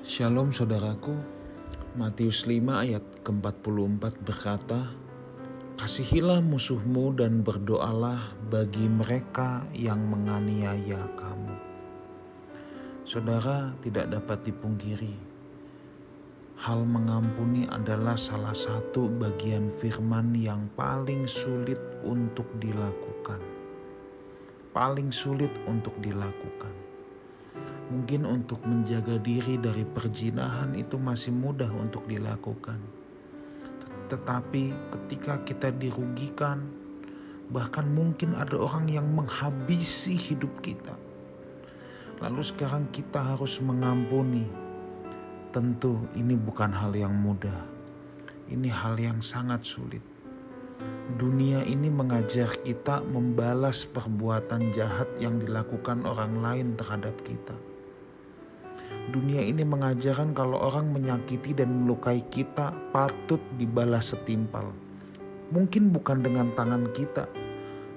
Shalom saudaraku, Matius 5 ayat ke-44 berkata, Kasihilah musuhmu dan berdoalah bagi mereka yang menganiaya kamu. Saudara tidak dapat dipungkiri, hal mengampuni adalah salah satu bagian firman yang paling sulit untuk dilakukan. Paling sulit untuk dilakukan Mungkin untuk menjaga diri dari perjinahan itu masih mudah untuk dilakukan. Tetapi ketika kita dirugikan, bahkan mungkin ada orang yang menghabisi hidup kita. Lalu sekarang kita harus mengampuni. Tentu ini bukan hal yang mudah. Ini hal yang sangat sulit. Dunia ini mengajar kita membalas perbuatan jahat yang dilakukan orang lain terhadap kita Dunia ini mengajarkan kalau orang menyakiti dan melukai kita patut dibalas setimpal. Mungkin bukan dengan tangan kita,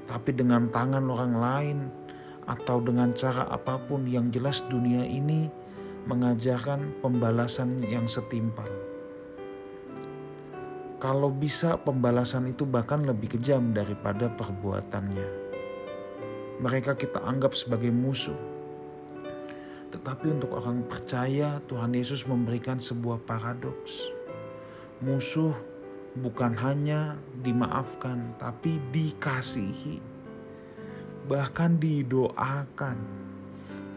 tapi dengan tangan orang lain atau dengan cara apa pun yang jelas dunia ini mengajarkan pembalasan yang setimpal. Kalau bisa pembalasan itu bahkan lebih kejam daripada perbuatannya. Mereka kita anggap sebagai musuh, tetapi untuk orang percaya, Tuhan Yesus memberikan sebuah paradoks. Musuh bukan hanya dimaafkan, tapi dikasihi, bahkan didoakan.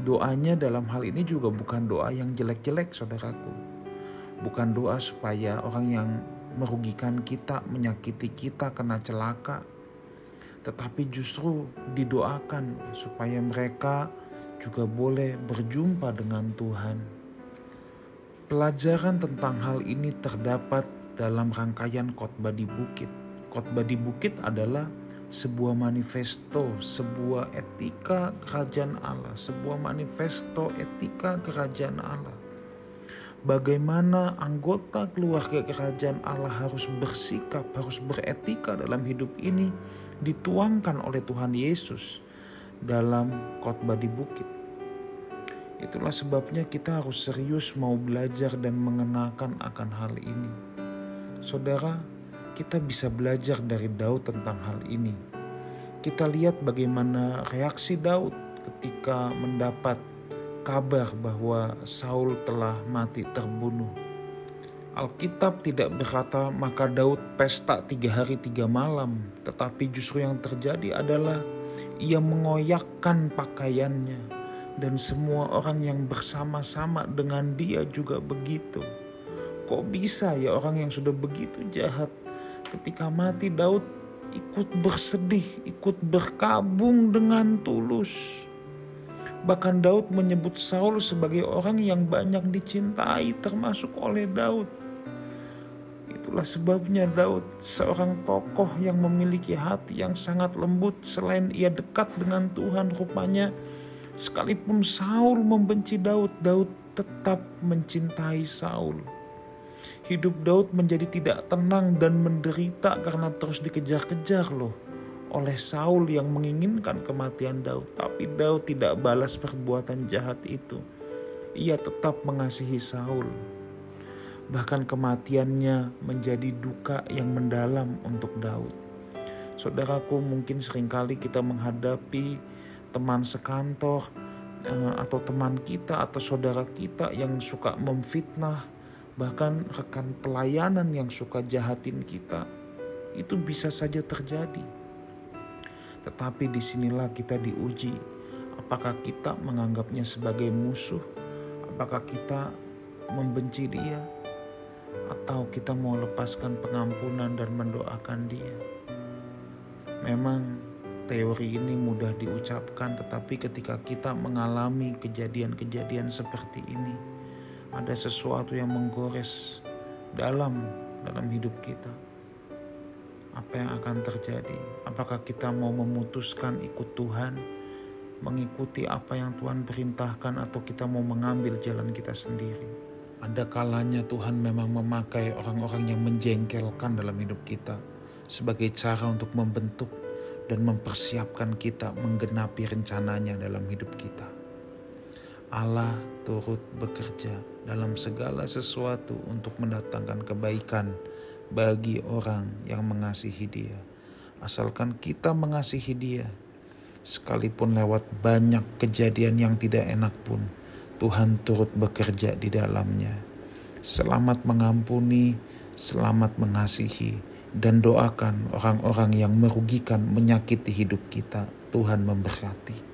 Doanya dalam hal ini juga bukan doa yang jelek-jelek, saudaraku. Bukan doa supaya orang yang merugikan kita, menyakiti kita, kena celaka, tetapi justru didoakan supaya mereka juga boleh berjumpa dengan Tuhan. Pelajaran tentang hal ini terdapat dalam rangkaian khotbah di bukit. Khotbah di bukit adalah sebuah manifesto, sebuah etika kerajaan Allah, sebuah manifesto etika kerajaan Allah. Bagaimana anggota keluarga kerajaan Allah harus bersikap, harus beretika dalam hidup ini dituangkan oleh Tuhan Yesus dalam khotbah di bukit. Itulah sebabnya kita harus serius mau belajar dan mengenakan akan hal ini. Saudara, kita bisa belajar dari Daud tentang hal ini. Kita lihat bagaimana reaksi Daud ketika mendapat kabar bahwa Saul telah mati terbunuh. Alkitab tidak berkata maka Daud pesta tiga hari tiga malam, tetapi justru yang terjadi adalah ia mengoyakkan pakaiannya dan semua orang yang bersama-sama dengan dia juga begitu. Kok bisa ya orang yang sudah begitu jahat ketika mati Daud ikut bersedih, ikut berkabung dengan tulus. Bahkan Daud menyebut Saul sebagai orang yang banyak dicintai termasuk oleh Daud. Itulah sebabnya Daud seorang tokoh yang memiliki hati yang sangat lembut selain ia dekat dengan Tuhan rupanya sekalipun Saul membenci Daud, Daud tetap mencintai Saul. Hidup Daud menjadi tidak tenang dan menderita karena terus dikejar-kejar loh oleh Saul yang menginginkan kematian Daud. Tapi Daud tidak balas perbuatan jahat itu. Ia tetap mengasihi Saul bahkan kematiannya menjadi duka yang mendalam untuk Daud. Saudaraku, mungkin sering kali kita menghadapi teman sekantor eh, atau teman kita atau saudara kita yang suka memfitnah, bahkan rekan pelayanan yang suka jahatin kita. Itu bisa saja terjadi. Tetapi di sinilah kita diuji, apakah kita menganggapnya sebagai musuh, apakah kita membenci dia, atau kita mau lepaskan pengampunan dan mendoakan dia. Memang teori ini mudah diucapkan, tetapi ketika kita mengalami kejadian-kejadian seperti ini, ada sesuatu yang menggores dalam dalam hidup kita. Apa yang akan terjadi? Apakah kita mau memutuskan ikut Tuhan, mengikuti apa yang Tuhan perintahkan, atau kita mau mengambil jalan kita sendiri? Ada kalanya Tuhan memang memakai orang-orang yang menjengkelkan dalam hidup kita sebagai cara untuk membentuk dan mempersiapkan kita menggenapi rencananya dalam hidup kita. Allah turut bekerja dalam segala sesuatu untuk mendatangkan kebaikan bagi orang yang mengasihi Dia. Asalkan kita mengasihi Dia, sekalipun lewat banyak kejadian yang tidak enak pun, Tuhan turut bekerja di dalamnya. Selamat mengampuni, selamat mengasihi, dan doakan orang-orang yang merugikan, menyakiti hidup kita. Tuhan memberkati.